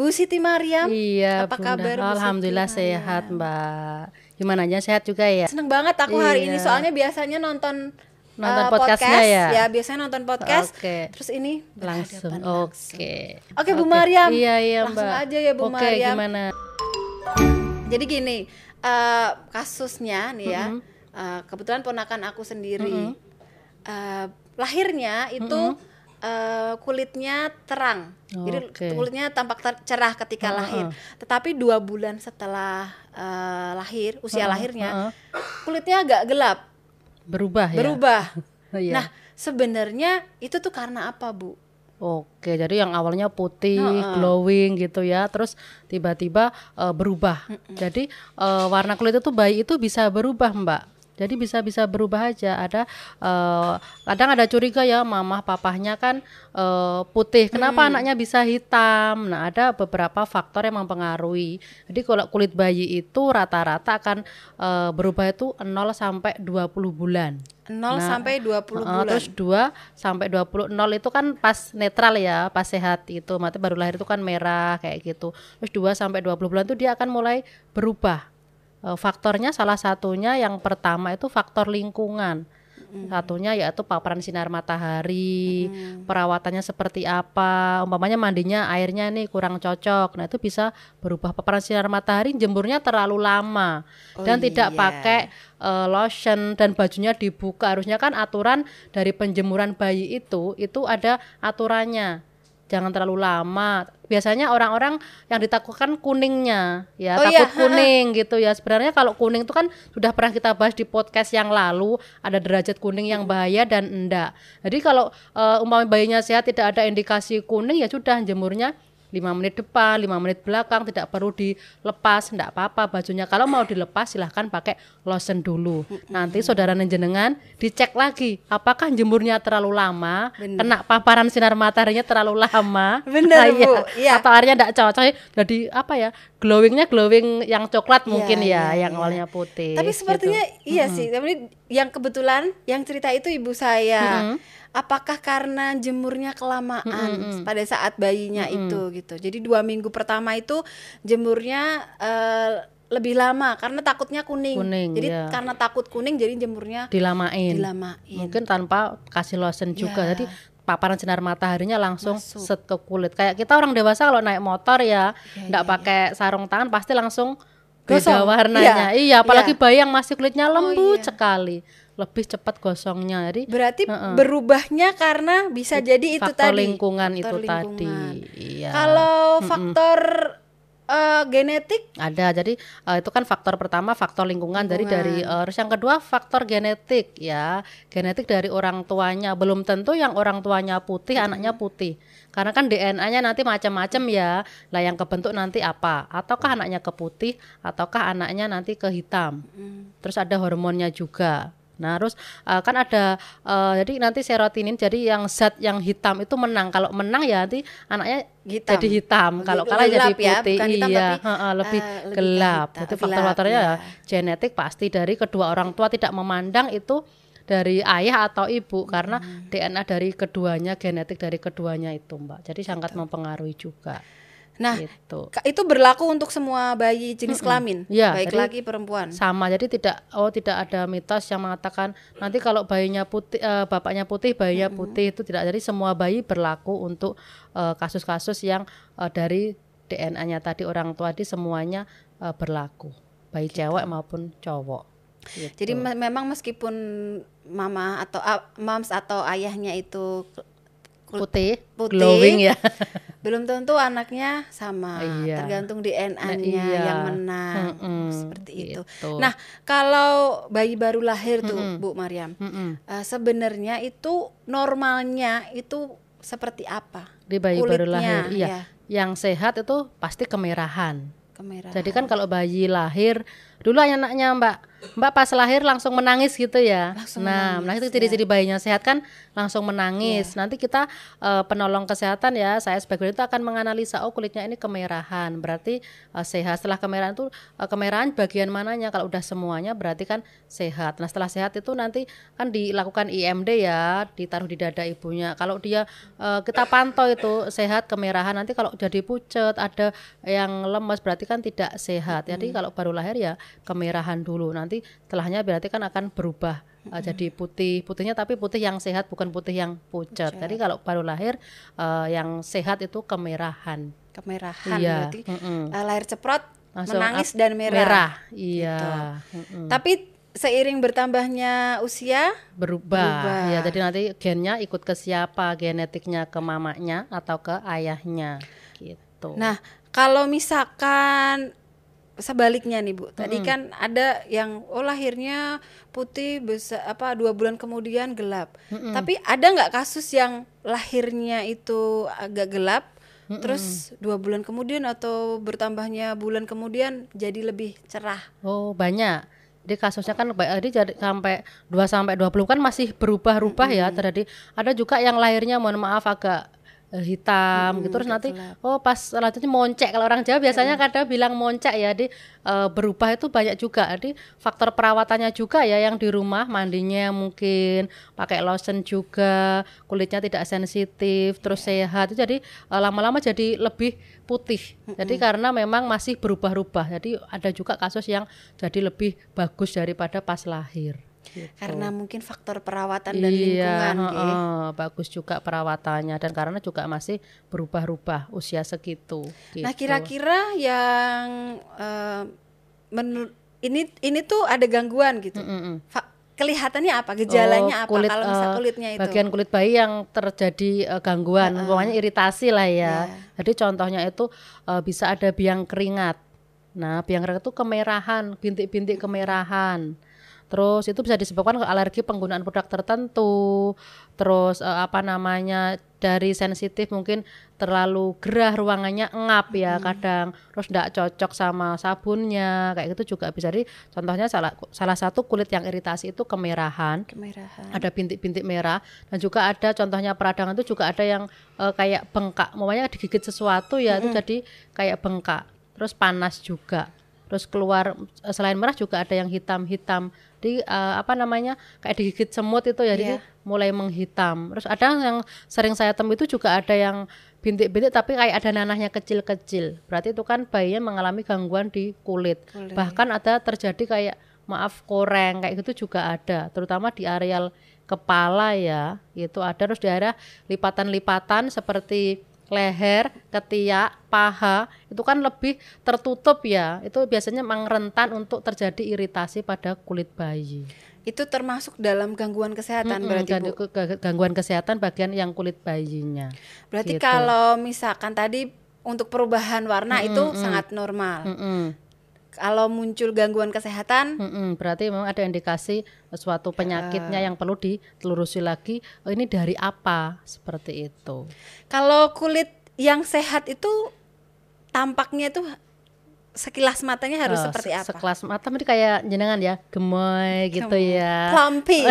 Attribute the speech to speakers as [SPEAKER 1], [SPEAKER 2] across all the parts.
[SPEAKER 1] Bu Siti Mariam.
[SPEAKER 2] Iya,
[SPEAKER 1] Apa
[SPEAKER 2] Bunda.
[SPEAKER 1] kabar, Bu Siti
[SPEAKER 2] Alhamdulillah
[SPEAKER 1] Mariam?
[SPEAKER 2] sehat, Mbak. Gimana aja sehat juga ya?
[SPEAKER 1] Seneng banget aku hari ini
[SPEAKER 2] Iya.
[SPEAKER 1] soalnya biasanya nonton
[SPEAKER 2] Nonton podcastnya
[SPEAKER 1] podcast,
[SPEAKER 2] ya?
[SPEAKER 1] ya biasanya nonton podcast.
[SPEAKER 2] Oke.
[SPEAKER 1] Terus ini
[SPEAKER 2] Langsung.
[SPEAKER 1] berhadapan langsung.
[SPEAKER 2] Oke.
[SPEAKER 1] Oke, Bu Mariam.
[SPEAKER 2] Iya, iya,
[SPEAKER 1] Langsung
[SPEAKER 2] Mbak.
[SPEAKER 1] aja ya, Bu
[SPEAKER 2] Oke,
[SPEAKER 1] Mariam.
[SPEAKER 2] gimana?
[SPEAKER 1] Jadi gini, eh, kasusnya nih ya,
[SPEAKER 2] Mm-hmm.
[SPEAKER 1] eh, kebetulan ponakan aku sendiri, eh, lahirnya itu eh, kulitnya terang, jadi
[SPEAKER 2] Oke.
[SPEAKER 1] kulitnya tampak ter- cerah ketika lahir. Tetapi dua bulan setelah eh, lahir, usia lahirnya, kulitnya agak gelap,
[SPEAKER 2] Berubah ya?
[SPEAKER 1] berubah.
[SPEAKER 2] Iya.
[SPEAKER 1] Nah, sebenarnya itu tuh karena apa, Bu?
[SPEAKER 2] Oke, jadi yang awalnya putih, glowing gitu ya, terus tiba-tiba eh, berubah. Jadi eh, warna kulit itu bayi itu bisa berubah, Mbak. Jadi bisa bisa berubah aja. Ada eh, kadang ada curiga ya, mamah papahnya kan eh, putih. Kenapa anaknya bisa hitam? Nah, ada beberapa faktor yang mempengaruhi. Jadi kalau kulit bayi itu rata-rata akan eh, berubah itu 0 sampai 20 bulan.
[SPEAKER 1] 0 sampai 20
[SPEAKER 2] Heeh,
[SPEAKER 1] bulan.
[SPEAKER 2] Terus 2 sampai 20 0 itu kan pas netral ya, pas sehat itu. Mati baru lahir itu kan merah kayak gitu. Terus 2 sampai 20 bulan itu dia akan mulai berubah. Eh, faktornya salah satunya yang pertama itu faktor lingkungan. Satunya yaitu paparan sinar matahari, perawatannya seperti apa, umpamanya mandinya airnya nih kurang cocok. Nah, itu bisa berubah paparan sinar matahari jemurnya terlalu lama
[SPEAKER 1] Oh
[SPEAKER 2] dan tidak
[SPEAKER 1] iya.
[SPEAKER 2] pakai eh, lotion dan bajunya dibuka. Harusnya kan aturan dari penjemuran bayi itu itu ada aturannya. Jangan terlalu lama. Biasanya orang-orang yang ditakutkan kuningnya, ya
[SPEAKER 1] Oh
[SPEAKER 2] takut
[SPEAKER 1] iya,
[SPEAKER 2] kuning gitu ya. Sebenarnya kalau kuning itu kan sudah pernah kita bahas di podcast yang lalu, ada derajat kuning yang bahaya dan enggak. Jadi kalau eh, umpama bayinya sehat tidak ada indikasi kuning ya sudah jemurnya 5 menit depan, 5 menit belakang tidak perlu dilepas, enggak apa-apa bajunya. Kalau mau dilepas silahkan pakai lotion dulu. Nanti saudara jenengan dicek lagi apakah jemurnya terlalu lama, kena paparan sinar mataharinya terlalu lama.
[SPEAKER 1] Bener,
[SPEAKER 2] Nah, iya.
[SPEAKER 1] Bu. Iya.
[SPEAKER 2] Atau airnya enggak cocok jadi apa ya? Glowingnya glowing yang coklat
[SPEAKER 1] Iya,
[SPEAKER 2] mungkin ya,
[SPEAKER 1] iya,
[SPEAKER 2] yang
[SPEAKER 1] iya.
[SPEAKER 2] awalnya putih.
[SPEAKER 1] Tapi
[SPEAKER 2] gitu.
[SPEAKER 1] sepertinya iya sih. Tapi yang kebetulan yang cerita itu ibu saya. Apakah karena jemurnya kelamaan pada saat bayinya itu gitu. Jadi dua minggu pertama itu jemurnya eh, lebih lama karena takutnya kuning.
[SPEAKER 2] Kuning,
[SPEAKER 1] jadi
[SPEAKER 2] iya.
[SPEAKER 1] karena takut kuning jadi jemurnya
[SPEAKER 2] dilamain.
[SPEAKER 1] dilamain.
[SPEAKER 2] Mungkin tanpa kasih lotion juga.
[SPEAKER 1] Ya.
[SPEAKER 2] Jadi paparan sinar mataharinya langsung set ke kulit. Kayak kita orang dewasa kalau naik motor ya enggak pakai sarung tangan pasti langsung beda warnanya.
[SPEAKER 1] Iya.
[SPEAKER 2] Iya, apalagi
[SPEAKER 1] Iya. Oh,
[SPEAKER 2] bayi yang masih kulitnya lembut
[SPEAKER 1] iya.
[SPEAKER 2] sekali. Lebih cepat gosongnya. Jadi
[SPEAKER 1] Berarti berubahnya karena bisa jadi itu
[SPEAKER 2] faktor
[SPEAKER 1] tadi.
[SPEAKER 2] lingkungan
[SPEAKER 1] faktor
[SPEAKER 2] itu
[SPEAKER 1] lingkungan.
[SPEAKER 2] tadi. Iya.
[SPEAKER 1] Kalau faktor eh, genetik?
[SPEAKER 2] Ada, jadi eh, itu kan faktor pertama faktor lingkungan, dari dari eh, terus yang kedua faktor genetik ya. Genetik dari orang tuanya. Belum tentu yang orang tuanya putih anaknya putih. Karena kan DNA-nya nanti macam-macam ya. Lah yang kebentuk nanti apa? Ataukah anaknya ke putih ataukah anaknya nanti ke hitam terus ada hormonnya juga Nah, terus eh, kan ada eh, jadi nanti serotonin jadi yang zat yang hitam itu menang. Kalau menang ya nanti anaknya
[SPEAKER 1] Hitam.
[SPEAKER 2] jadi hitam. Kalau kalah jadi
[SPEAKER 1] ya,
[SPEAKER 2] putih.
[SPEAKER 1] bukan hitam,
[SPEAKER 2] iya,
[SPEAKER 1] tapi,
[SPEAKER 2] heeh, lebih
[SPEAKER 1] lebih
[SPEAKER 2] gelap.
[SPEAKER 1] hitam,
[SPEAKER 2] Itu faktor-faktornya
[SPEAKER 1] ya.
[SPEAKER 2] ya genetik pasti dari kedua orang tua tidak memandang itu dari ayah atau ibu karena
[SPEAKER 1] Hmm.
[SPEAKER 2] DNA dari keduanya genetik dari keduanya itu, Mbak. Jadi sangat mempengaruhi juga.
[SPEAKER 1] Nah,
[SPEAKER 2] gitu.
[SPEAKER 1] Itu berlaku untuk semua bayi jenis kelamin,
[SPEAKER 2] Iya,
[SPEAKER 1] baik laki perempuan.
[SPEAKER 2] sama jadi tidak oh tidak ada mitos yang mengatakan nanti kalau bayinya putih eh, bapaknya putih bayinya putih itu tidak. Jadi semua bayi berlaku untuk eh, kasus-kasus yang eh, dari DNA-nya tadi orang tua di semuanya eh, berlaku. Baik cewek maupun cowok. Gitu.
[SPEAKER 1] Jadi me- memang meskipun mama atau a- mams atau ayahnya itu
[SPEAKER 2] putih,
[SPEAKER 1] putih,
[SPEAKER 2] glowing ya
[SPEAKER 1] belum tentu anaknya sama,
[SPEAKER 2] Iya.
[SPEAKER 1] tergantung DNA-nya
[SPEAKER 2] Iya.
[SPEAKER 1] yang menang
[SPEAKER 2] Mm-mm,
[SPEAKER 1] seperti itu.
[SPEAKER 2] gitu.
[SPEAKER 1] Nah, kalau bayi baru lahir tuh, Bu Mariam,
[SPEAKER 2] Mm-mm.
[SPEAKER 1] eh, sebenarnya itu normalnya itu seperti apa?
[SPEAKER 2] di bayi baru
[SPEAKER 1] Kulitnya,
[SPEAKER 2] lahir iya
[SPEAKER 1] ya.
[SPEAKER 2] yang sehat itu pasti kemerahan
[SPEAKER 1] Kemerahan.
[SPEAKER 2] Jadi kan kalau bayi lahir dulu anaknya Mbak Mbak pas lahir langsung menangis gitu ya.
[SPEAKER 1] Langsung
[SPEAKER 2] nah,
[SPEAKER 1] menangis,
[SPEAKER 2] nah itu ciri-ciri bayinya sehat kan langsung menangis. Nanti kita eh, penolong kesehatan ya, saya sebagai itu akan menganalisa oh kulitnya ini kemerahan, berarti eh, sehat. Setelah kemerahan itu eh, kemerahan bagian mananya? Kalau udah semuanya berarti kan sehat. Nah, setelah sehat itu nanti kan dilakukan IMD ya, ditaruh di dada ibunya. Kalau dia eh, kita pantau itu sehat kemerahan, nanti kalau jadi pucet, ada yang lemes berarti kan tidak sehat. Jadi kalau baru lahir ya kemerahan dulu. Nanti setelahnya berarti kan akan berubah uh, jadi putih putihnya tapi putih yang sehat bukan putih yang pucat. Jadi kalau baru lahir uh, yang sehat itu kemerahan.
[SPEAKER 1] Kemerahan
[SPEAKER 2] Iya,
[SPEAKER 1] berarti
[SPEAKER 2] mm-mm.
[SPEAKER 1] uh, lahir ceprot,
[SPEAKER 2] Langsung
[SPEAKER 1] menangis dan merah.
[SPEAKER 2] Iya.
[SPEAKER 1] Gitu.
[SPEAKER 2] mm-mm.
[SPEAKER 1] Tapi seiring bertambahnya usia,
[SPEAKER 2] Berubah.
[SPEAKER 1] Berubah.
[SPEAKER 2] Ya, jadi nanti gennya ikut ke siapa? Genetiknya ke mamanya atau ke ayahnya gitu.
[SPEAKER 1] nah kalau misalkan sebaliknya nih bu, tadi kan ada yang oh lahirnya putih besar apa dua bulan kemudian gelap. Tapi ada nggak kasus yang lahirnya itu agak gelap, terus dua bulan kemudian atau bertambahnya bulan kemudian jadi lebih cerah.
[SPEAKER 2] Oh, banyak. Jadi kasusnya kan jadi sampai 2 sampai 20 kan masih berubah-ubah ya terjadi. Ada juga yang lahirnya mohon maaf agak hitam gitu. Terus nanti oh pas selanjutnya moncek. Kalau orang Jawa biasanya kadang bilang moncek ya di eh, berubah itu banyak juga jadi faktor perawatannya juga ya yang di rumah. Mandinya mungkin pakai lotion juga kulitnya tidak sensitif terus sehat. Itu jadi eh, lama-lama jadi lebih putih. Jadi karena memang masih berubah-ubah jadi ada juga kasus yang jadi lebih bagus daripada pas lahir gitu.
[SPEAKER 1] Karena mungkin faktor perawatan dan
[SPEAKER 2] Iya,
[SPEAKER 1] lingkungan. Ki.
[SPEAKER 2] heeh, bagus juga perawatannya dan karena juga masih berubah-ubah usia segitu.
[SPEAKER 1] Nah
[SPEAKER 2] gitu.
[SPEAKER 1] kira-kira yang eh, menur- ini ini tuh ada gangguan gitu.
[SPEAKER 2] Mm-mm.
[SPEAKER 1] Fa- kelihatannya apa? Gejalanya
[SPEAKER 2] Oh,
[SPEAKER 1] apa?
[SPEAKER 2] kulit,
[SPEAKER 1] Kalau misal
[SPEAKER 2] eh,
[SPEAKER 1] kulitnya itu.
[SPEAKER 2] bagian kulit bayi yang terjadi eh, gangguan, umpamanya iritasi lah ya. Jadi contohnya itu eh, bisa ada biang keringat. Nah, biang keringat itu kemerahan, bintik-bintik kemerahan. Terus itu bisa disebabkan alergi penggunaan produk tertentu. Terus eh, apa namanya dari sensitif mungkin terlalu gerah ruangannya ngap ya kadang. Terus tidak cocok sama sabunnya kayak gitu juga bisa. Jadi contohnya salah salah satu kulit yang iritasi itu kemerahan
[SPEAKER 1] Kemerahan.
[SPEAKER 2] ada bintik-bintik merah dan juga ada contohnya peradangan itu juga ada yang eh, kayak bengkak mamanya digigit sesuatu ya itu jadi kayak bengkak terus panas juga terus keluar eh, selain merah juga ada yang hitam-hitam di eh, apa namanya kayak digigit semut itu ya jadi mulai menghitam. Terus ada yang sering saya temui itu juga ada yang bintik-bintik tapi kayak ada nanahnya kecil-kecil. Berarti itu kan bayinya mengalami gangguan di kulit.
[SPEAKER 1] Kulit.
[SPEAKER 2] bahkan ada terjadi kayak maaf koreng kayak gitu juga ada. Terutama di areal kepala ya itu ada. Terus di area lipatan-lipatan seperti leher, ketiak, paha itu kan lebih tertutup ya itu biasanya memang rentan untuk terjadi iritasi pada kulit bayi
[SPEAKER 1] Itu termasuk dalam gangguan kesehatan
[SPEAKER 2] Mm-mm,
[SPEAKER 1] berarti Bu.
[SPEAKER 2] gangguan kesehatan bagian yang kulit bayinya
[SPEAKER 1] Berarti
[SPEAKER 2] gitu.
[SPEAKER 1] kalau misalkan tadi untuk perubahan warna itu sangat normal.
[SPEAKER 2] Mm-mm.
[SPEAKER 1] Kalau muncul gangguan kesehatan,
[SPEAKER 2] Mm-mm, berarti memang ada indikasi suatu penyakitnya yang perlu ditelurusi lagi. Oh, ini dari apa? Seperti itu.
[SPEAKER 1] Kalau kulit yang sehat itu tampaknya itu sekilas matanya harus
[SPEAKER 2] Eh,
[SPEAKER 1] seperti
[SPEAKER 2] se-
[SPEAKER 1] apa?
[SPEAKER 2] Sekelas mata tadi kayak jenengan ya, gemoy gitu ya.
[SPEAKER 1] Plumpy.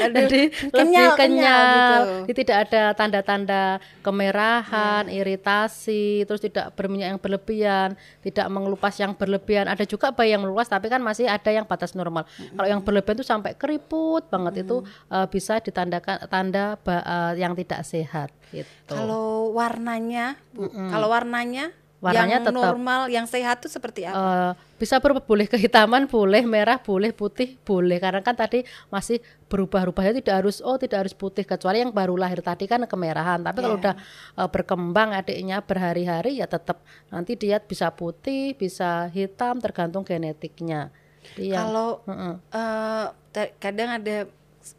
[SPEAKER 2] Jadi
[SPEAKER 1] kenyal,
[SPEAKER 2] lebih kenyal,
[SPEAKER 1] gitu.
[SPEAKER 2] Jadi tidak ada tanda-tanda kemerahan, iritasi, terus tidak berminyak yang berlebihan, tidak mengelupas yang berlebihan. Ada juga bayi yang melupas tapi kan masih ada yang batas normal. Kalau yang berlebihan itu sampai keriput banget itu eh, bisa ditandakan tanda eh, yang tidak sehat gitu.
[SPEAKER 1] Kalau warnanya, Bu, kalau warnanya,
[SPEAKER 2] Warnanya
[SPEAKER 1] yang
[SPEAKER 2] tetap.
[SPEAKER 1] normal, yang sehat itu seperti apa?
[SPEAKER 2] Eh, bisa berubah boleh kehitaman boleh merah boleh putih boleh karena kan tadi masih berubah-ubahnya tidak harus oh tidak harus putih kecuali yang baru lahir tadi kan kemerahan tapi kalau
[SPEAKER 1] Iya.
[SPEAKER 2] udah eh, berkembang adiknya berhari-hari ya tetap nanti dia bisa putih bisa hitam tergantung genetiknya
[SPEAKER 1] Kalau
[SPEAKER 2] Mm-mm.
[SPEAKER 1] eh, ta- kadang ada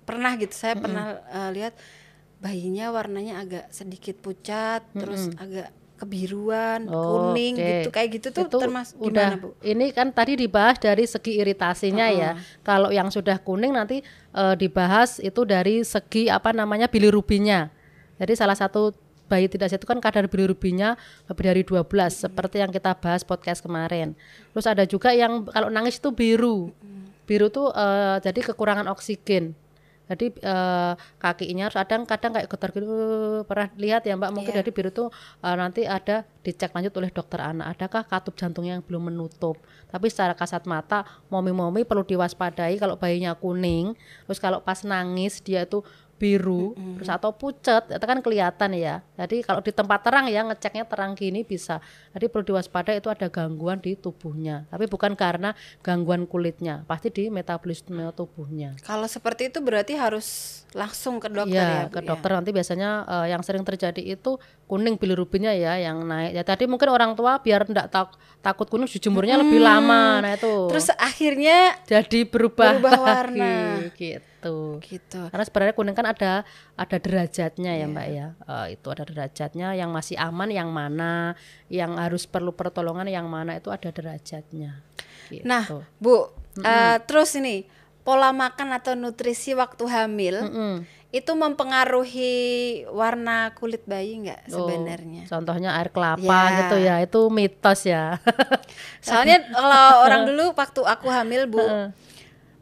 [SPEAKER 1] pernah gitu saya pernah eh, lihat bayinya warnanya agak sedikit pucat, terus agak kebiruan,
[SPEAKER 2] Oh,
[SPEAKER 1] kuning
[SPEAKER 2] oke.
[SPEAKER 1] gitu, kayak gitu tuh
[SPEAKER 2] itu
[SPEAKER 1] termasuk
[SPEAKER 2] udah
[SPEAKER 1] gimana bu?
[SPEAKER 2] ini kan tadi dibahas dari segi iritasinya ya kalau yang sudah kuning nanti eh, dibahas itu dari segi apa namanya bilirubinnya jadi salah satu bayi tidak sehat itu kan kadar bilirubinnya lebih dari 12 seperti yang kita bahas podcast kemarin. Terus ada juga yang kalau nangis itu biru. Biru tuh uh, jadi kekurangan oksigen. Jadi uh, kakinya harus kadang kadang kayak getar gitu pernah lihat ya Mbak mungkin yeah. dari biru tuh uh, nanti ada dicek lanjut oleh dokter anak adakah katup jantungnya yang belum menutup. Tapi secara kasat mata momi-momi perlu diwaspadai kalau bayinya kuning terus kalau pas nangis dia tuh biru mm-hmm. terus atau pucat itu kan kelihatan ya jadi kalau di tempat terang ya ngeceknya terang gini bisa jadi perlu diwaspadai itu ada gangguan di tubuhnya tapi bukan karena gangguan kulitnya pasti di metabolisme tubuhnya
[SPEAKER 1] kalau seperti itu berarti harus langsung ke dokter ya,
[SPEAKER 2] ya ke ya? dokter ya? nanti biasanya uh, yang sering terjadi itu kuning bilirubinnya ya yang naik. Ya tadi mungkin orang tua biar tidak tak, takut kuning jemurnya hmm. lebih lama. Nah itu.
[SPEAKER 1] Terus akhirnya
[SPEAKER 2] jadi berubah,
[SPEAKER 1] berubah warna.
[SPEAKER 2] gitu. Gitu. Karena sebenarnya kuning kan ada ada derajatnya yeah. ya iya. Mbak ya. Uh, itu ada derajatnya yang masih aman yang mana, yang harus perlu pertolongan yang mana itu ada derajatnya.
[SPEAKER 1] Gitu. Nah, Bu, mm -hmm. uh, terus ini pola makan atau nutrisi waktu hamil. Mm -hmm itu mempengaruhi warna kulit bayi nggak sebenarnya?
[SPEAKER 2] Oh, contohnya air kelapa ya. gitu ya, itu mitos ya.
[SPEAKER 1] Soalnya kalau orang dulu waktu aku hamil bu,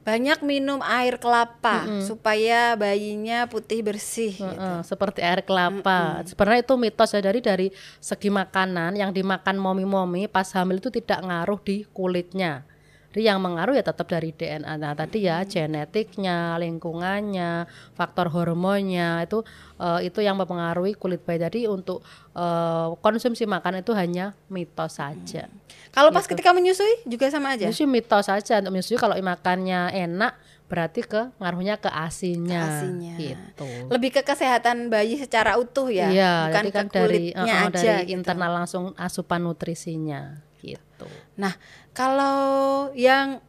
[SPEAKER 1] banyak minum air kelapa mm -hmm. supaya bayinya putih bersih. Mm -hmm. gitu.
[SPEAKER 2] Seperti air kelapa. Mm -hmm. Sebenarnya itu mitos ya dari dari segi makanan yang dimakan momi-momi pas hamil itu tidak ngaruh di kulitnya. Jadi yang mengaruh ya tetap dari DNA. Nah tadi ya genetiknya, lingkungannya, faktor hormonnya itu uh, itu yang mempengaruhi kulit bayi. Jadi untuk uh, konsumsi makan itu hanya mitos saja. Hmm.
[SPEAKER 1] Kalau pas gitu. ketika menyusui juga sama aja.
[SPEAKER 2] Menyusui mitos saja untuk menyusui kalau makannya enak berarti ke ngaruhnya ke asinya, ke asinya. gitu.
[SPEAKER 1] Lebih ke kesehatan bayi secara utuh ya,
[SPEAKER 2] iya, bukan kan ke kulitnya dari, uh, aja dari gitu. internal langsung asupan nutrisinya gitu.
[SPEAKER 1] Nah, kalau yang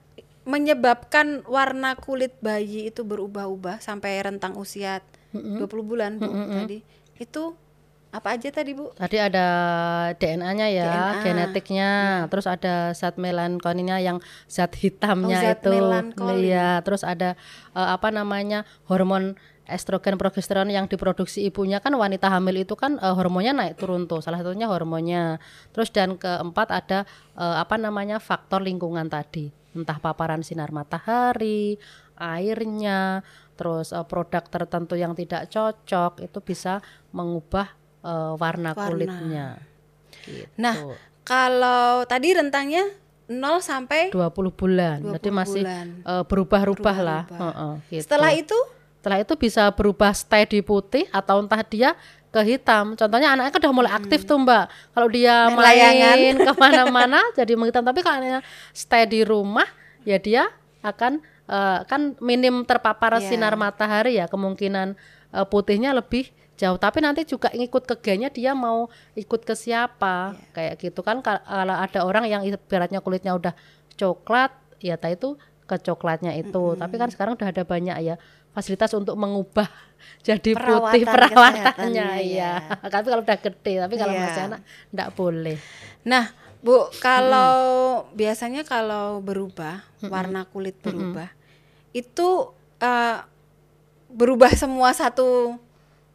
[SPEAKER 1] menyebabkan warna kulit bayi itu berubah-ubah sampai rentang usia mm -hmm. 20 bulan Bu mm -hmm. tadi. Itu apa aja tadi Bu?
[SPEAKER 2] Tadi ada DNA-nya ya, DNA. genetiknya, hmm. terus ada zat melankolinnya yang zat hitamnya oh, zat itu. Iya, terus ada uh, apa namanya? hormon estrogen progesteron yang diproduksi ibunya kan wanita hamil itu kan uh, hormonnya naik turun tuh salah satunya hormonnya terus dan keempat ada uh, apa namanya faktor lingkungan tadi entah paparan sinar matahari airnya terus uh, produk tertentu yang tidak cocok itu bisa mengubah uh, warna, warna kulitnya
[SPEAKER 1] gitu. nah kalau tadi rentangnya 0 sampai
[SPEAKER 2] 20 bulan. 20 Jadi masih uh, berubah-ubah lah. Uh, uh,
[SPEAKER 1] gitu. Setelah itu
[SPEAKER 2] setelah itu bisa berubah stay di putih atau entah dia ke hitam. Contohnya anaknya kan udah mulai aktif hmm. tuh mbak. Kalau dia main ke mana-mana jadi menghitam. Tapi kalau stay di rumah ya dia akan uh, kan minim terpapar yeah. sinar matahari ya kemungkinan uh, putihnya lebih jauh. Tapi nanti juga ngikut ke gennya dia mau ikut ke siapa yeah. kayak gitu kan. Kalau ada orang yang ibaratnya kulitnya udah coklat ya itu ke coklatnya itu. Mm -hmm. Tapi kan sekarang udah ada banyak ya fasilitas untuk mengubah jadi Perawatan putih perawatannya ya. Tapi kalau udah gede, tapi kalau yeah. masih anak enggak boleh.
[SPEAKER 1] Nah, Bu, kalau hmm. biasanya kalau berubah hmm. warna kulit berubah, hmm. itu uh, berubah semua satu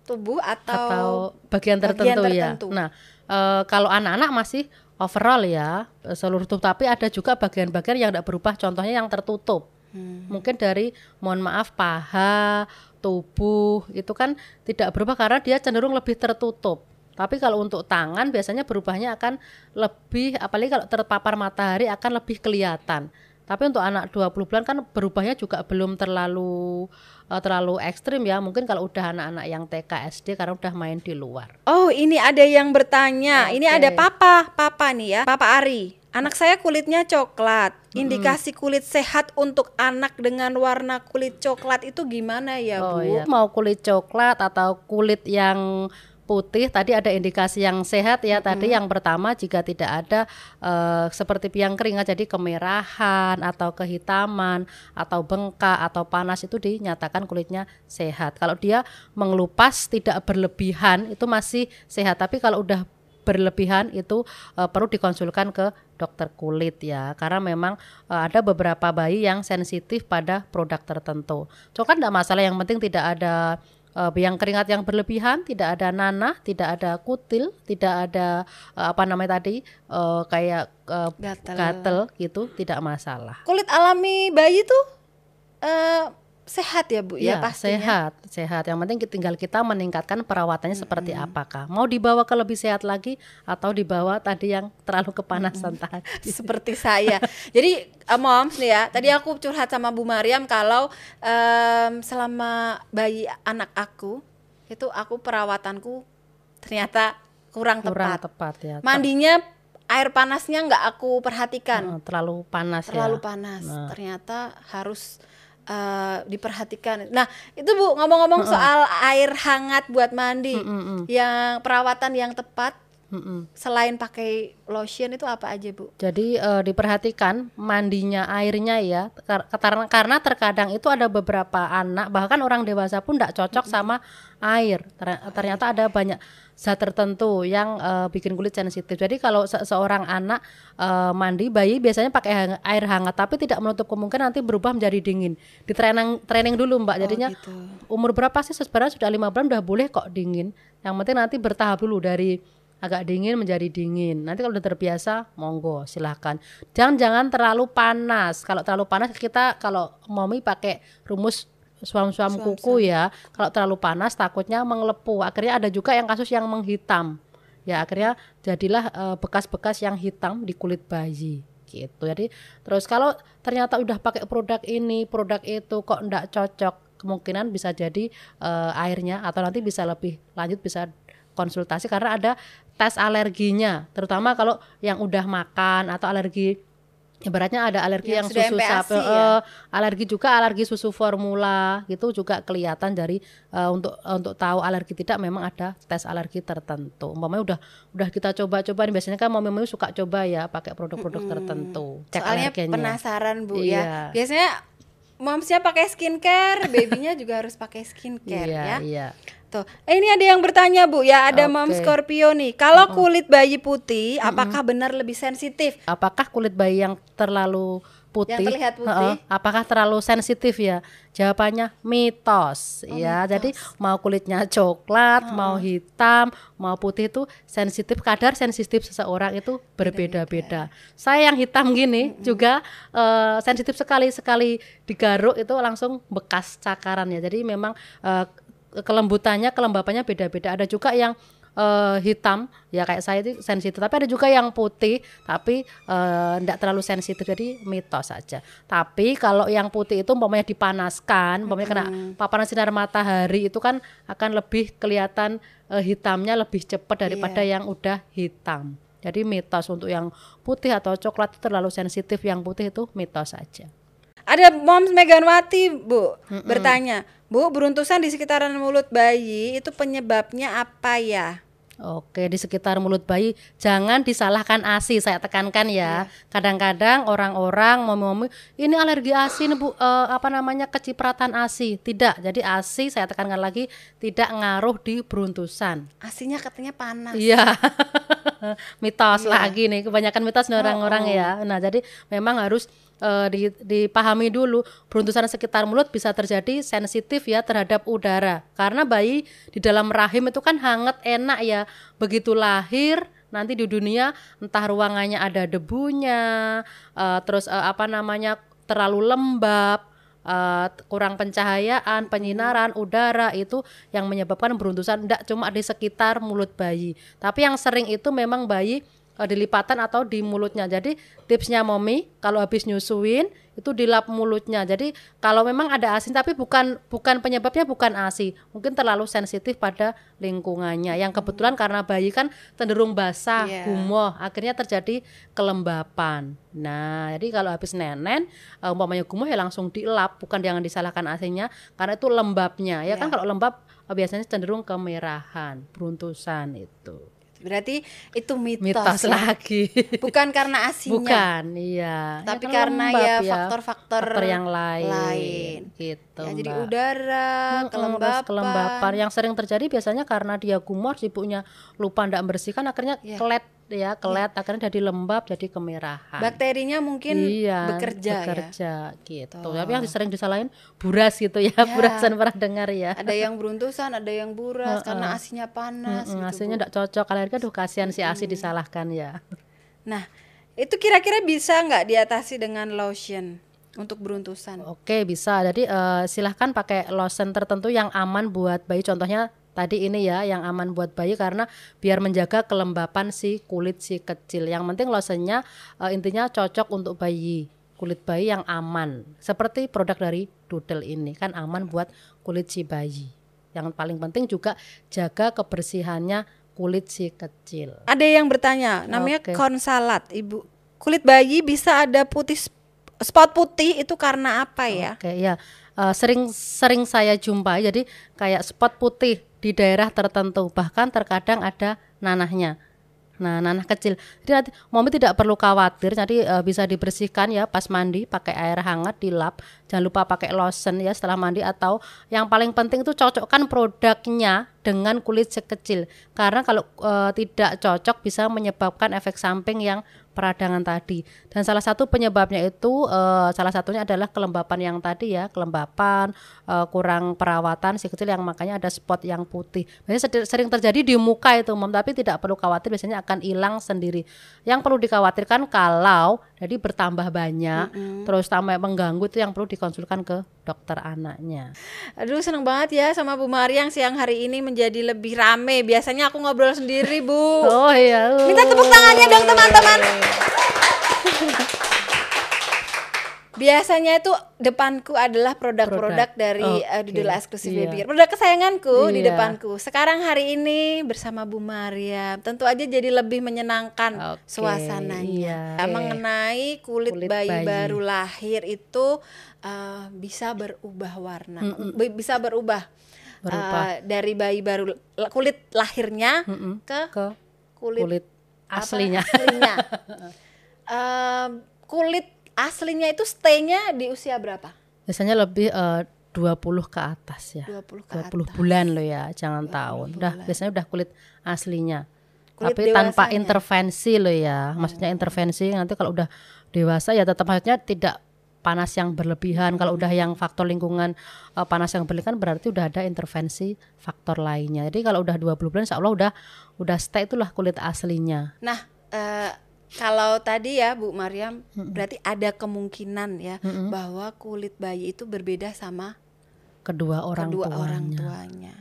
[SPEAKER 1] tubuh atau,
[SPEAKER 2] atau bagian tertentu, bagian tertentu. ya. Nah, uh, kalau anak-anak masih overall ya seluruh tubuh, tapi ada juga bagian-bagian yang tidak berubah. Contohnya yang tertutup. Hmm. Mungkin dari mohon maaf paha, tubuh itu kan tidak berubah karena dia cenderung lebih tertutup. Tapi kalau untuk tangan biasanya berubahnya akan lebih apalagi kalau terpapar matahari akan lebih kelihatan. Tapi untuk anak 20 bulan kan berubahnya juga belum terlalu uh, terlalu ekstrim ya. Mungkin kalau udah anak-anak yang TK SD karena udah main di luar.
[SPEAKER 1] Oh, ini ada yang bertanya. Okay. Ini ada papa, papa nih ya. Papa Ari. Anak saya kulitnya coklat. Indikasi kulit sehat untuk anak dengan warna kulit coklat itu gimana ya, oh, Bu? Iya.
[SPEAKER 2] Mau kulit coklat atau kulit yang putih tadi ada indikasi yang sehat ya mm -hmm. tadi yang pertama jika tidak ada uh, seperti piang kering jadi kemerahan atau kehitaman atau bengkak atau panas itu dinyatakan kulitnya sehat kalau dia mengelupas tidak berlebihan itu masih sehat tapi kalau udah berlebihan itu uh, perlu dikonsulkan ke dokter kulit ya karena memang uh, ada beberapa bayi yang sensitif pada produk tertentu. So kan tidak masalah yang penting tidak ada uh, yang keringat yang berlebihan, tidak ada nanah, tidak ada kutil, tidak ada uh, apa namanya tadi uh, kayak uh,
[SPEAKER 1] Gatel.
[SPEAKER 2] gatel gitu, tidak masalah.
[SPEAKER 1] Kulit alami bayi tuh sehat ya Bu ya,
[SPEAKER 2] Ya,
[SPEAKER 1] pastinya.
[SPEAKER 2] sehat, sehat. Yang penting tinggal kita meningkatkan perawatannya seperti apakah. Mau dibawa ke lebih sehat lagi atau dibawa tadi yang terlalu kepanasan tadi.
[SPEAKER 1] seperti saya. Jadi uh, moms nih ya, tadi aku curhat sama Bu Mariam kalau em, selama bayi anak aku itu aku perawatanku ternyata kurang,
[SPEAKER 2] Kurang
[SPEAKER 1] tepat.
[SPEAKER 2] tepat ya.
[SPEAKER 1] Mandinya air panasnya nggak aku perhatikan,
[SPEAKER 2] Eh, terlalu panas
[SPEAKER 1] terlalu
[SPEAKER 2] ya.
[SPEAKER 1] panas. Ternyata harus eh, diperhatikan. Nah itu Bu ngomong-ngomong soal air hangat buat mandi, yang perawatan yang tepat
[SPEAKER 2] Mm-mm.
[SPEAKER 1] selain pakai lotion itu apa aja Bu?
[SPEAKER 2] Jadi eh, diperhatikan mandinya airnya ya kar- karena karena terkadang itu ada beberapa anak bahkan orang dewasa pun tidak cocok sama air. Ter- Ternyata ada banyak zat tertentu yang eh, bikin kulit sensitif. Jadi kalau se- seorang anak eh, mandi bayi biasanya pakai hang- air hangat tapi tidak menutup kemungkinan nanti berubah menjadi dingin. Di training training dulu Mbak. Jadinya
[SPEAKER 1] gitu.
[SPEAKER 2] umur berapa sih sebenarnya sudah lima bulan udah boleh kok dingin. Yang penting nanti bertahap dulu dari agak dingin menjadi dingin. Nanti kalau udah terbiasa, monggo silahkan. Jangan jangan terlalu panas. Kalau terlalu panas kita kalau mami pakai rumus suam-suam kuku ya. Kalau terlalu panas takutnya mengelepuh. Akhirnya ada juga yang kasus yang menghitam. Ya akhirnya jadilah eh, bekas-bekas yang hitam di kulit bayi gitu. Jadi terus kalau ternyata udah pakai produk ini, produk itu kok enggak cocok, kemungkinan bisa jadi eh, airnya atau nanti bisa lebih lanjut bisa konsultasi karena ada tes alerginya, terutama kalau yang udah makan atau alergi ibaratnya ada alergi
[SPEAKER 1] Yang
[SPEAKER 2] yang, susu
[SPEAKER 1] MPASI
[SPEAKER 2] sapi,
[SPEAKER 1] ya?
[SPEAKER 2] eh, alergi juga alergi susu formula gitu juga kelihatan dari eh, untuk untuk tahu alergi tidak memang ada tes alergi tertentu. Umpamanya udah udah kita coba-coba nih biasanya kan mami-mami suka coba ya pakai produk-produk tertentu. Cek
[SPEAKER 1] Soalnya
[SPEAKER 2] alergennya.
[SPEAKER 1] penasaran Bu
[SPEAKER 2] Iya.
[SPEAKER 1] ya. Biasanya momsnya pakai skincare, babynya juga harus pakai skincare
[SPEAKER 2] Iya,
[SPEAKER 1] ya.
[SPEAKER 2] iya.
[SPEAKER 1] Tuh. Eh, ini ada yang bertanya Bu ya, ada mom
[SPEAKER 2] Oke.
[SPEAKER 1] Scorpio nih. Kalau kulit bayi putih, apakah benar lebih sensitif?
[SPEAKER 2] Apakah kulit bayi yang terlalu putih,
[SPEAKER 1] Yang terlihat putih?
[SPEAKER 2] Heeh, apakah terlalu sensitif ya? Jawabannya mitos
[SPEAKER 1] Oh,
[SPEAKER 2] ya. Jadi mau kulitnya coklat, mau hitam, mau putih itu sensitif kadar sensitif seseorang itu berbeda-beda. Saya yang hitam gini juga eh, sensitif sekali sekali digaruk itu langsung bekas cakaran ya. Jadi memang eh, kelembutannya, kelembapannya beda-beda. Ada juga yang eh, hitam ya kayak saya itu sensitif. Tapi ada juga yang putih tapi tidak terlalu sensitif jadi mitos saja. Tapi kalau yang putih itu umpamanya dipanaskan umpamanya kena paparan sinar matahari itu kan akan lebih kelihatan eh, hitamnya lebih cepat daripada yang udah hitam. Jadi mitos untuk yang putih atau coklat itu terlalu sensitif yang putih itu mitos saja
[SPEAKER 1] Ada moms Meganwati Bu bertanya, Bu beruntusan di sekitaran mulut bayi itu penyebabnya apa ya?
[SPEAKER 2] Oke, di sekitar mulut bayi jangan disalahkan ASI. Saya tekankan ya. Kadang-kadang orang-orang ngomong ini alergi ASI nih, Bu, eh, apa namanya kecipratan ASI. Tidak. Jadi ASI saya tekankan lagi tidak ngaruh di beruntusan.
[SPEAKER 1] Asinya katanya panas.
[SPEAKER 2] Iya. mitos lagi nih, kebanyakan mitos orang-orang ya. Nah, jadi memang harus eh, di- dipahami dulu beruntusan sekitar mulut bisa terjadi sensitif ya terhadap udara. Karena bayi di dalam rahim itu kan hangat enak ya. Begitu lahir nanti di dunia entah ruangannya ada debunya, eh, terus eh, apa namanya terlalu lembab, eh, kurang pencahayaan, penyinaran udara itu yang menyebabkan beruntusan tidak cuma di sekitar mulut bayi, tapi yang sering itu memang bayi eh, di lipatan atau di mulutnya. Jadi tipsnya mommy kalau habis nyusuin itu dilap mulutnya. Jadi kalau memang ada asin tapi bukan bukan penyebabnya bukan ASI, mungkin terlalu sensitif pada lingkungannya. Yang kebetulan karena bayi kan cenderung basah,
[SPEAKER 1] Iya.
[SPEAKER 2] gumoh, akhirnya terjadi kelembapan. Nah, jadi kalau habis nenen eh, umpamanya gumoh ya langsung dilap, bukan jangan disalahkan asinya karena itu lembabnya. Ya kan
[SPEAKER 1] Iya.
[SPEAKER 2] kalau lembab eh, biasanya cenderung kemerahan, beruntusan itu.
[SPEAKER 1] Berarti itu mitos,
[SPEAKER 2] Mitos
[SPEAKER 1] ya?
[SPEAKER 2] lagi.
[SPEAKER 1] Bukan karena asinya.
[SPEAKER 2] Bukan, iya.
[SPEAKER 1] Tapi
[SPEAKER 2] kan
[SPEAKER 1] karena
[SPEAKER 2] lembab
[SPEAKER 1] ya faktor-faktor
[SPEAKER 2] faktor yang lain.
[SPEAKER 1] lain.
[SPEAKER 2] Gitu.
[SPEAKER 1] Ya, jadi udara,
[SPEAKER 2] Mm-mm,
[SPEAKER 1] kelembapan.
[SPEAKER 2] kelembapan yang sering terjadi biasanya karena dia gumor sibuknya lupa ndak bersihkan akhirnya
[SPEAKER 1] Iya.
[SPEAKER 2] kelet ya kelet akhirnya jadi lembab jadi kemerahan
[SPEAKER 1] Bakterinya mungkin
[SPEAKER 2] iya,
[SPEAKER 1] bekerja, ya.
[SPEAKER 2] bekerja gitu tapi yang sering disalahin buras gitu ya, burasan pernah dengar ya
[SPEAKER 1] Ada yang beruntusan, ada yang buras karena asinya panas.
[SPEAKER 2] Mm,
[SPEAKER 1] gitu,
[SPEAKER 2] asinya enggak cocok kalian kan aduh kasihan si asi disalahkan ya
[SPEAKER 1] Nah, itu kira-kira bisa nggak diatasi dengan lotion untuk beruntusan?
[SPEAKER 2] Oke bisa. Jadi eh, silahkan pakai lotion tertentu yang aman buat bayi. Contohnya tadi ini ya yang aman buat bayi karena biar menjaga kelembapan si kulit si kecil. Yang penting lotionnya eh, intinya cocok untuk bayi. Kulit bayi yang aman. Seperti produk dari Doodle ini kan aman buat kulit si bayi. Yang paling penting juga jaga kebersihannya kulit si kecil.
[SPEAKER 1] Ada yang bertanya, namanya
[SPEAKER 2] Oke.
[SPEAKER 1] konsalat, Ibu. Kulit bayi bisa ada putih spot putih itu karena apa ya?
[SPEAKER 2] Oke ya Eh, sering sering saya jumpai jadi kayak spot putih di daerah tertentu bahkan terkadang ada nanahnya. Nah nanah kecil. Jadi nanti mami tidak perlu khawatir. Jadi eh, bisa dibersihkan ya pas mandi pakai air hangat dilap. Jangan lupa pakai lotion ya setelah mandi atau yang paling penting itu cocokkan produknya dengan kulit sekecil. Karena kalau eh, tidak cocok bisa menyebabkan efek samping yang peradangan tadi. Dan salah satu penyebabnya itu eh, salah satunya adalah kelembapan yang tadi ya, kelembapan, eh, kurang perawatan si kecil yang makanya ada spot yang putih. Biasanya sering terjadi di muka itu, Mom, tapi tidak perlu khawatir biasanya akan hilang sendiri. Yang perlu dikhawatirkan kalau jadi bertambah banyak, terus tambah mengganggu itu yang perlu dikonsulkan ke dokter anaknya.
[SPEAKER 1] Aduh seneng banget ya sama Bu Mariang siang hari ini menjadi lebih rame. Biasanya aku ngobrol sendiri Bu.
[SPEAKER 2] Oh iya.
[SPEAKER 1] Minta tepuk tangannya dong teman-teman. Biasanya itu depanku adalah produk-produk
[SPEAKER 2] Produk.
[SPEAKER 1] dari
[SPEAKER 2] Oke,
[SPEAKER 1] uh, Doodle Exclusive
[SPEAKER 2] iya.
[SPEAKER 1] Baby. Produk kesayanganku di
[SPEAKER 2] Iya.
[SPEAKER 1] depanku. Sekarang hari ini bersama Bu Maria. Tentu aja jadi lebih menyenangkan
[SPEAKER 2] Oke,
[SPEAKER 1] suasananya.
[SPEAKER 2] iya.
[SPEAKER 1] Mengenai kulit,
[SPEAKER 2] Kulit
[SPEAKER 1] bayi,
[SPEAKER 2] bayi.
[SPEAKER 1] baru lahir itu uh, bisa berubah warna, Bi- bisa berubah. Uh, dari bayi baru kulit lahirnya
[SPEAKER 2] Mm-mm.
[SPEAKER 1] ke
[SPEAKER 2] Ke
[SPEAKER 1] kulit
[SPEAKER 2] kulit
[SPEAKER 1] apa,
[SPEAKER 2] aslinya.
[SPEAKER 1] aslinya. Em, kulit aslinya itu stay-nya di usia berapa?
[SPEAKER 2] Biasanya lebih eh, 20 ke atas ya.
[SPEAKER 1] 20 ke
[SPEAKER 2] 20 bulan loh ya, jangan tahun. Udah biasanya udah kulit aslinya.
[SPEAKER 1] Kulit
[SPEAKER 2] Tapi tanpa
[SPEAKER 1] dewasanya.
[SPEAKER 2] intervensi loh ya. Maksudnya intervensi nanti kalau udah dewasa ya tetap maksudnya tidak panas yang berlebihan. Kalau udah yang faktor lingkungan eh, panas yang berlebihan berarti udah ada intervensi faktor lainnya. Jadi kalau udah 20 bulan insya Allah udah udah stay itulah kulit aslinya.
[SPEAKER 1] Nah, eh, kalau tadi ya Bu Mariam, berarti ada kemungkinan ya bahwa kulit bayi itu berbeda sama
[SPEAKER 2] Kedua orang
[SPEAKER 1] kedua
[SPEAKER 2] tuanya.
[SPEAKER 1] orang tuanya.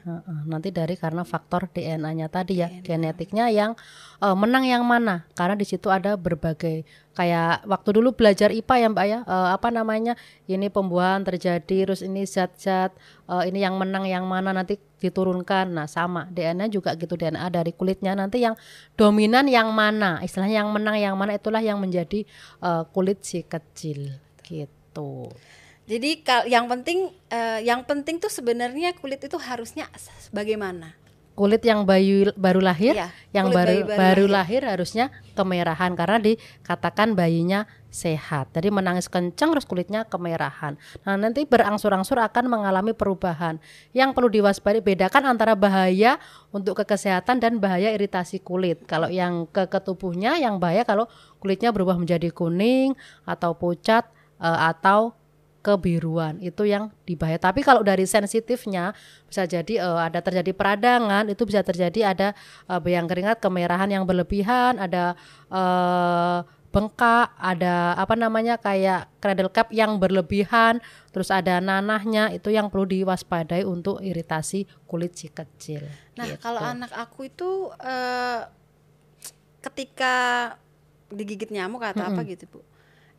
[SPEAKER 2] Nanti dari karena faktor DNA-nya tadi ya, genetiknya yang eh, menang yang mana? Karena di situ ada berbagai kayak waktu dulu belajar IPA ya Mbak ya, eh, apa namanya? Ini pembuahan terjadi, terus ini zat-zat, eh, ini yang menang yang mana nanti diturunkan. Nah, sama DNA juga gitu DNA dari kulitnya nanti yang dominan yang mana? Istilahnya yang menang yang mana itulah yang menjadi eh, kulit si kecil gitu.
[SPEAKER 1] Jadi kal- yang penting eh, yang penting tuh sebenarnya kulit itu harusnya bagaimana?
[SPEAKER 2] kulit yang bayi baru lahir,
[SPEAKER 1] Iya,
[SPEAKER 2] yang baru baru,
[SPEAKER 1] baru
[SPEAKER 2] lahir. harusnya kemerahan karena dikatakan bayinya sehat. Jadi menangis kencang terus kulitnya kemerahan. Nah, nanti berangsur-angsur akan mengalami perubahan. Yang perlu diwaspadai bedakan antara bahaya untuk ke kesehatan dan bahaya iritasi kulit. Kalau yang ke ke tubuhnya yang bahaya kalau kulitnya berubah menjadi kuning atau pucat eh, atau kebiruan itu yang dibahaya. Tapi kalau dari sensitifnya bisa jadi eh, ada terjadi peradangan, itu bisa terjadi ada eh, yang keringat, kemerahan yang berlebihan, ada eh, bengkak, ada apa namanya kayak cradle cap yang berlebihan, terus ada nanahnya itu yang perlu diwaspadai untuk iritasi kulit si kecil.
[SPEAKER 1] Nah,
[SPEAKER 2] Gitu.
[SPEAKER 1] kalau anak aku itu eh, ketika digigit nyamuk atau apa gitu, Bu.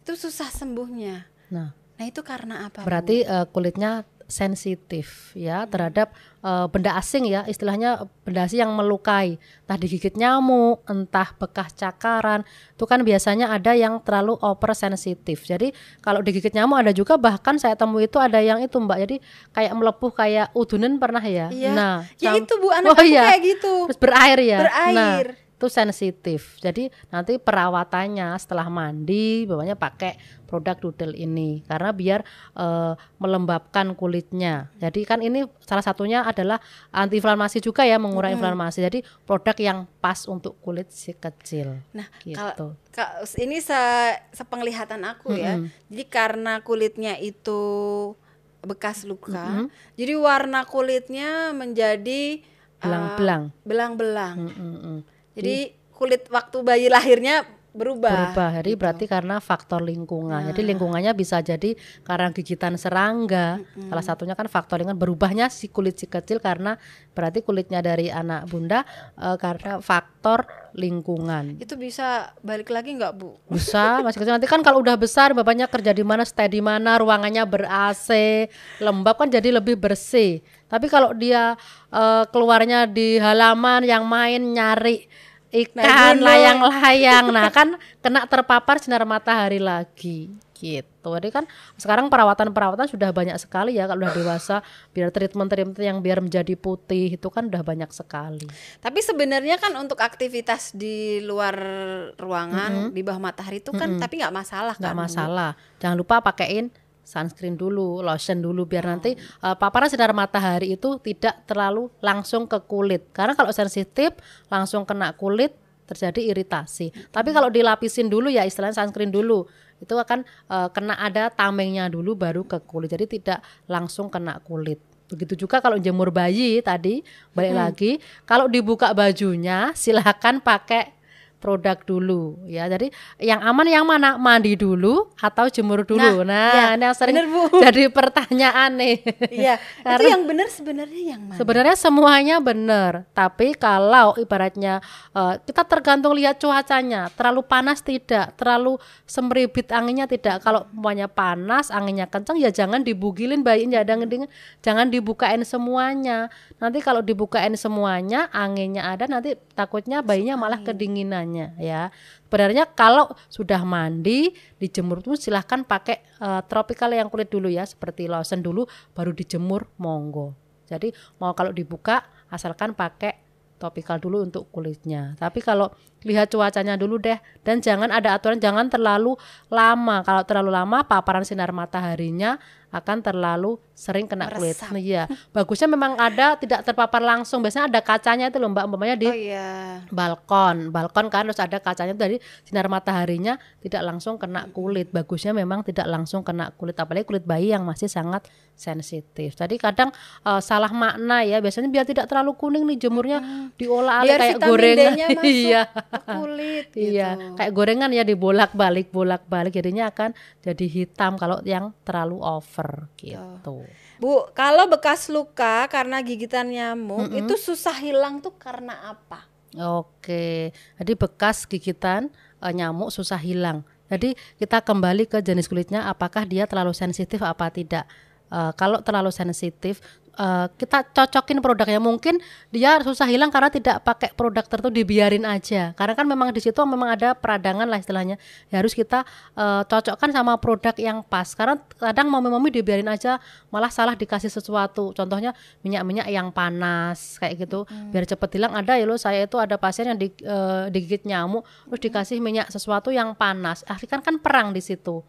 [SPEAKER 1] Itu susah sembuhnya.
[SPEAKER 2] Nah,
[SPEAKER 1] Nah, itu karena apa? Bu?
[SPEAKER 2] Berarti eh, kulitnya sensitif ya terhadap eh, benda asing ya istilahnya benda asing yang melukai entah digigit nyamuk entah bekas cakaran itu kan biasanya ada yang terlalu over sensitif jadi kalau digigit nyamuk ada juga bahkan saya temui itu ada yang itu mbak jadi kayak melepuh kayak udunen pernah ya
[SPEAKER 1] Iya.
[SPEAKER 2] nah
[SPEAKER 1] ya itu Bu, anak
[SPEAKER 2] Oh, iya.
[SPEAKER 1] kayak gitu.
[SPEAKER 2] terus berair ya
[SPEAKER 1] Berair.
[SPEAKER 2] nah itu sensitif. Jadi nanti perawatannya setelah mandi bawahnya pakai produk Doodle ini karena biar uh, melembabkan kulitnya. Jadi kan ini salah satunya adalah antiinflamasi juga ya mengurangi hmm. inflamasi. Jadi produk yang pas untuk kulit si kecil.
[SPEAKER 1] Nah, gitu. kalau ini se sepenglihatan aku hmm. ya. Jadi karena kulitnya itu bekas luka, hmm. jadi warna kulitnya menjadi
[SPEAKER 2] belang-belang.
[SPEAKER 1] Uh, belang-belang. Hmm, jadi kulit waktu bayi lahirnya berubah.
[SPEAKER 2] Berubah. Jadi gitu. berarti karena faktor lingkungan. Nah. Jadi lingkungannya bisa jadi karena gigitan serangga. hmm Salah satunya kan faktor lingkungan berubahnya si kulit si kecil karena berarti kulitnya dari anak bunda uh, karena faktor lingkungan.
[SPEAKER 1] Itu bisa balik lagi nggak bu?
[SPEAKER 2] Bisa, masih kecil nanti kan kalau udah besar bapaknya kerja di mana, stay di mana, ruangannya ber AC, lembab kan jadi lebih bersih. Tapi kalau dia uh, keluarnya di halaman yang main nyari ikan layang-layang. nah kan kena terpapar sinar matahari lagi gitu. Jadi kan sekarang perawatan-perawatan sudah banyak sekali ya kalau udah dewasa biar treatment-treatment yang biar menjadi putih itu kan udah banyak sekali.
[SPEAKER 1] Tapi sebenarnya kan untuk aktivitas di luar ruangan mm -hmm. di bawah matahari itu kan mm -hmm. tapi nggak masalah
[SPEAKER 2] nggak kan masalah. Jangan lupa pakaiin sunscreen dulu, lotion dulu biar nanti uh, paparan sinar matahari itu tidak terlalu langsung ke kulit. Karena kalau sensitif langsung kena kulit terjadi iritasi. Tapi kalau dilapisin dulu ya istilahnya sunscreen dulu itu akan uh, kena ada tamengnya dulu baru ke kulit. Jadi tidak langsung kena kulit. Begitu juga kalau jemur bayi tadi balik hmm. lagi kalau dibuka bajunya silahkan pakai produk dulu ya. Jadi yang aman yang mana? Mandi dulu atau jemur dulu. Nah, nah ya, ini yang sering bener, Bu. jadi pertanyaan nih.
[SPEAKER 1] Iya. itu yang benar sebenarnya yang mana?
[SPEAKER 2] Sebenarnya semuanya benar, tapi kalau ibaratnya uh, kita tergantung lihat cuacanya, terlalu panas tidak, terlalu semribit anginnya tidak. Kalau semuanya panas, anginnya kencang ya jangan dibugilin bayinya, jangan jangan dibukain semuanya. Nanti kalau dibukain semuanya, anginnya ada nanti takutnya bayinya malah kedinginan ya. Sebenarnya kalau sudah mandi, dijemur tuh silahkan pakai uh, tropical yang kulit dulu ya, seperti lotion dulu, baru dijemur monggo. Jadi mau kalau dibuka asalkan pakai topikal dulu untuk kulitnya. Tapi kalau lihat cuacanya dulu deh dan jangan ada aturan jangan terlalu lama. Kalau terlalu lama paparan sinar mataharinya akan terlalu sering kena kulit. Iya. Bagusnya memang ada tidak terpapar langsung. Biasanya ada kacanya itu loh Mbak umpamanya di oh, iya. balkon. Balkon kan harus ada kacanya dari sinar mataharinya tidak langsung kena kulit. Bagusnya memang tidak langsung kena kulit apalagi kulit bayi yang masih sangat sensitif. Jadi kadang uh, salah makna ya. Biasanya biar tidak terlalu kuning nih jemurnya hmm. diolah biar kayak gorengan. iya.
[SPEAKER 1] kulit
[SPEAKER 2] gitu. Iya, kayak gorengan ya dibolak-balik bolak-balik jadinya akan jadi hitam kalau yang terlalu over gitu.
[SPEAKER 1] Bu, kalau bekas luka karena gigitan nyamuk mm -hmm. itu susah hilang tuh karena apa?
[SPEAKER 2] Oke, jadi bekas gigitan uh, nyamuk susah hilang. Jadi kita kembali ke jenis kulitnya, apakah dia terlalu sensitif apa tidak. Uh, kalau terlalu sensitif, uh, kita cocokin produknya. Mungkin dia susah hilang karena tidak pakai produk tertentu dibiarin aja. Karena kan memang di situ memang ada peradangan lah istilahnya. Ya harus kita uh, cocokkan sama produk yang pas. Karena kadang mami-mami dibiarin aja malah salah dikasih sesuatu. Contohnya minyak-minyak yang panas kayak gitu. Hmm. biar cepet hilang ada ya lo saya itu ada pasien yang di, uh, digigit nyamuk terus dikasih minyak sesuatu yang panas. Akhirnya kan kan perang di situ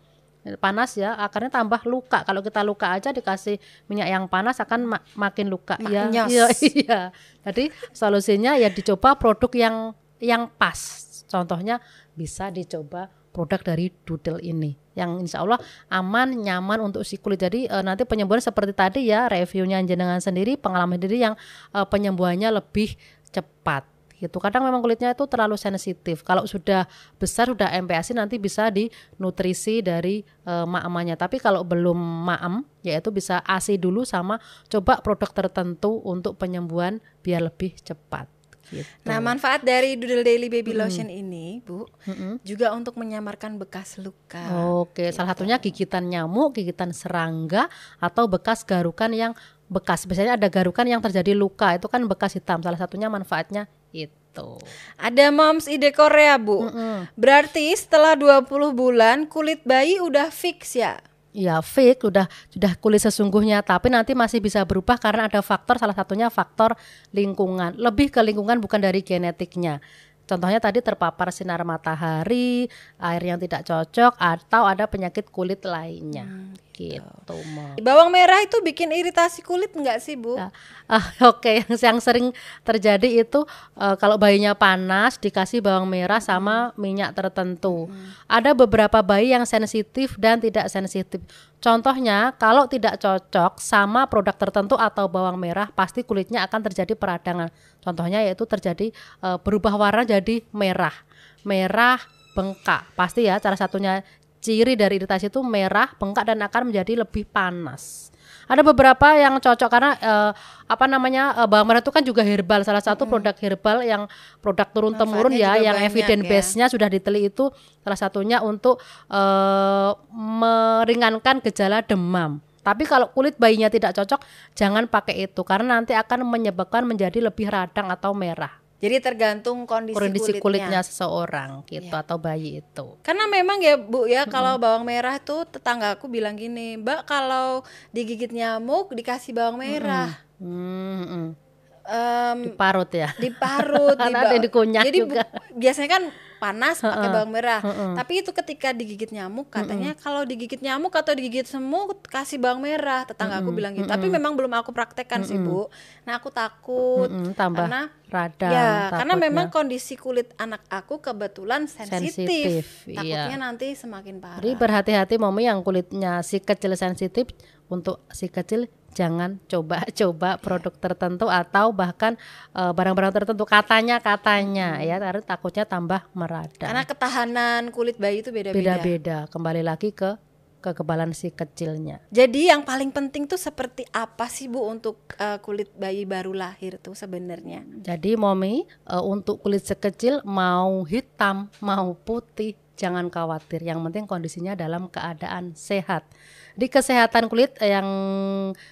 [SPEAKER 2] panas ya akarnya tambah luka. Kalau kita luka aja dikasih minyak yang panas akan ma makin luka. Ya iya iya jadi solusinya ya dicoba produk yang yang pas. Contohnya bisa dicoba produk dari Doodle ini yang insya Allah aman nyaman untuk si kulit. Jadi e, nanti penyembuhan seperti tadi ya reviewnya jenengan sendiri pengalaman sendiri yang e, penyembuhannya lebih cepat gitu. Kadang memang kulitnya itu terlalu sensitif. Kalau sudah besar sudah MPASI nanti bisa dinutrisi dari e, maamanya. Tapi kalau belum maam yaitu bisa ASI dulu sama coba produk tertentu untuk penyembuhan biar lebih cepat. Gitu.
[SPEAKER 1] Nah, manfaat dari Doodle Daily Baby hmm. Lotion ini, Bu, hmm. juga untuk menyamarkan bekas luka.
[SPEAKER 2] Oke, gitu. salah satunya gigitan nyamuk, gigitan serangga, atau bekas garukan yang bekas. Biasanya ada garukan yang terjadi luka, itu kan bekas hitam. Salah satunya manfaatnya itu.
[SPEAKER 1] Ada moms ide Korea, Bu. Mm -mm. Berarti setelah 20 bulan kulit bayi udah fix ya?
[SPEAKER 2] Ya fix udah sudah kulit sesungguhnya tapi nanti masih bisa berubah karena ada faktor salah satunya faktor lingkungan lebih ke lingkungan bukan dari genetiknya Contohnya tadi terpapar sinar matahari, air yang tidak cocok atau ada penyakit kulit lainnya. Hmm, gitu. gitu
[SPEAKER 1] Bawang merah itu bikin iritasi kulit enggak sih, Bu?
[SPEAKER 2] Ya. Ah, oke, okay. yang yang sering terjadi itu uh, kalau bayinya panas dikasih bawang merah sama hmm. minyak tertentu. Hmm. Ada beberapa bayi yang sensitif dan tidak sensitif. Contohnya, kalau tidak cocok sama produk tertentu atau bawang merah, pasti kulitnya akan terjadi peradangan. Contohnya yaitu terjadi uh, berubah warna jadi merah. Merah bengkak. Pasti ya salah satunya ciri dari iritasi itu merah, bengkak dan akan menjadi lebih panas. Ada beberapa yang cocok karena uh, apa namanya uh, bawang merah itu kan juga herbal. Salah satu hmm. produk herbal yang produk turun temurun ya, yang evidence ya. base-nya sudah diteliti itu salah satunya untuk uh, meringankan gejala demam. Tapi kalau kulit bayinya tidak cocok, jangan pakai itu karena nanti akan menyebabkan menjadi lebih radang atau merah.
[SPEAKER 1] Jadi tergantung kondisi,
[SPEAKER 2] kondisi kulitnya. kulitnya seseorang gitu ya. atau bayi itu.
[SPEAKER 1] Karena memang ya Bu ya hmm. kalau bawang merah tuh tetangga aku bilang gini, Mbak kalau digigit nyamuk dikasih bawang merah. Hmm. Hmm
[SPEAKER 2] um, diparut ya
[SPEAKER 1] diparut
[SPEAKER 2] ada yang dikunyah
[SPEAKER 1] jadi juga. biasanya kan panas pakai bawang merah. Tapi itu ketika digigit nyamuk katanya kalau digigit nyamuk atau digigit semut kasih bawang merah. Tetangga aku bilang gitu. Tapi memang belum aku praktekkan sih bu. Nah aku takut.
[SPEAKER 2] Tambah karena radang
[SPEAKER 1] ya takutnya. karena memang kondisi kulit anak aku kebetulan sensitif, sensitif iya. takutnya iya. nanti semakin parah.
[SPEAKER 2] Jadi berhati-hati momi yang kulitnya si kecil sensitif untuk si kecil jangan coba-coba produk tertentu atau bahkan barang eh, barang-barang tertentu katanya katanya hmm. ya karena takutnya tambah meradang.
[SPEAKER 1] Karena ketahanan kulit bayi itu beda-beda.
[SPEAKER 2] Beda-beda. Kembali lagi ke kekebalan si kecilnya.
[SPEAKER 1] Jadi yang paling penting tuh seperti apa sih Bu untuk uh, kulit bayi baru lahir tuh sebenarnya?
[SPEAKER 2] Jadi Momi uh, untuk kulit sekecil mau hitam mau putih jangan khawatir. Yang penting kondisinya dalam keadaan sehat di kesehatan kulit yang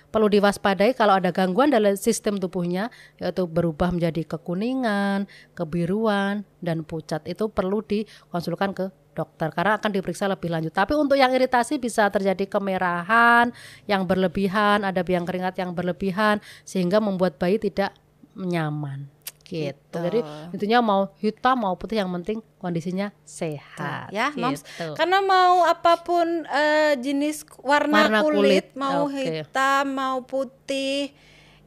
[SPEAKER 2] perlu diwaspadai kalau ada gangguan dalam sistem tubuhnya yaitu berubah menjadi kekuningan, kebiruan dan pucat itu perlu dikonsulkan ke dokter karena akan diperiksa lebih lanjut. Tapi untuk yang iritasi bisa terjadi kemerahan yang berlebihan, ada biang keringat yang berlebihan sehingga membuat bayi tidak nyaman gitu. gitu. Jadi intinya mau hitam mau putih yang penting kondisinya sehat.
[SPEAKER 1] Ya, gitu. moms. Karena mau apa pun uh, jenis warna, warna kulit, kulit, mau okay. hitam mau putih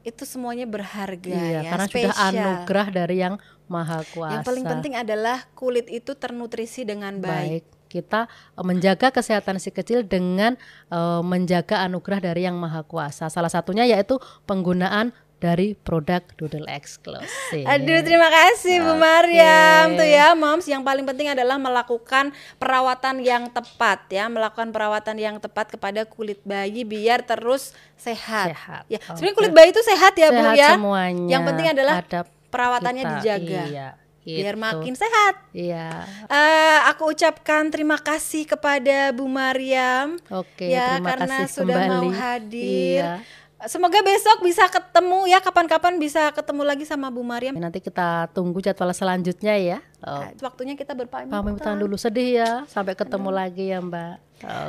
[SPEAKER 1] itu semuanya berharga iya,
[SPEAKER 2] ya. Karena spesial. sudah anugerah dari yang maha kuasa.
[SPEAKER 1] Yang paling penting adalah kulit itu ternutrisi dengan baik. baik
[SPEAKER 2] kita menjaga kesehatan si kecil dengan uh, menjaga anugerah dari yang maha kuasa. Salah satunya yaitu penggunaan dari produk Doodle Exclusive.
[SPEAKER 1] Aduh, terima kasih Bu Mariam. Tuh ya, Moms, yang paling penting adalah melakukan perawatan yang tepat ya, melakukan perawatan yang tepat kepada kulit bayi biar terus sehat. Sehat. Ya, okay. sebenarnya kulit bayi itu sehat ya, sehat Bu ya.
[SPEAKER 2] semuanya.
[SPEAKER 1] Yang penting adalah perawatannya kita, dijaga. Iya. Gitu. Biar makin sehat.
[SPEAKER 2] Iya.
[SPEAKER 1] Uh, aku ucapkan terima kasih kepada Bu Mariam.
[SPEAKER 2] Oke, ya, terima
[SPEAKER 1] karena
[SPEAKER 2] kasih
[SPEAKER 1] sudah
[SPEAKER 2] kembali.
[SPEAKER 1] mau hadir. Iya Semoga besok bisa ketemu ya kapan-kapan bisa ketemu lagi sama Bu Mariam.
[SPEAKER 2] Nanti kita tunggu jadwal selanjutnya ya.
[SPEAKER 1] Oh. Waktunya kita berpamit.
[SPEAKER 2] Pamitan dulu sedih ya. Sampai ketemu Aduh. lagi ya Mbak.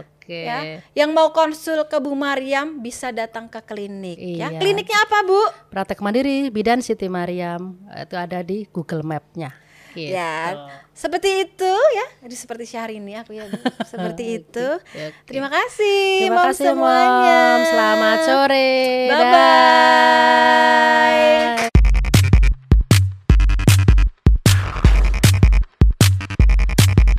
[SPEAKER 2] Oke.
[SPEAKER 1] Ya. Yang mau konsul ke Bu Mariam bisa datang ke klinik ya. iya. ya. Kliniknya apa Bu?
[SPEAKER 2] Praktek Mandiri Bidan Siti Mariam. Itu ada di Google Map-nya.
[SPEAKER 1] Gitu. Ya, seperti itu ya. Jadi seperti Syahrini aku ya. seperti itu. okay. Terima kasih.
[SPEAKER 2] Terima kasih semuanya. Mom. Selamat sore.
[SPEAKER 1] Bye bye.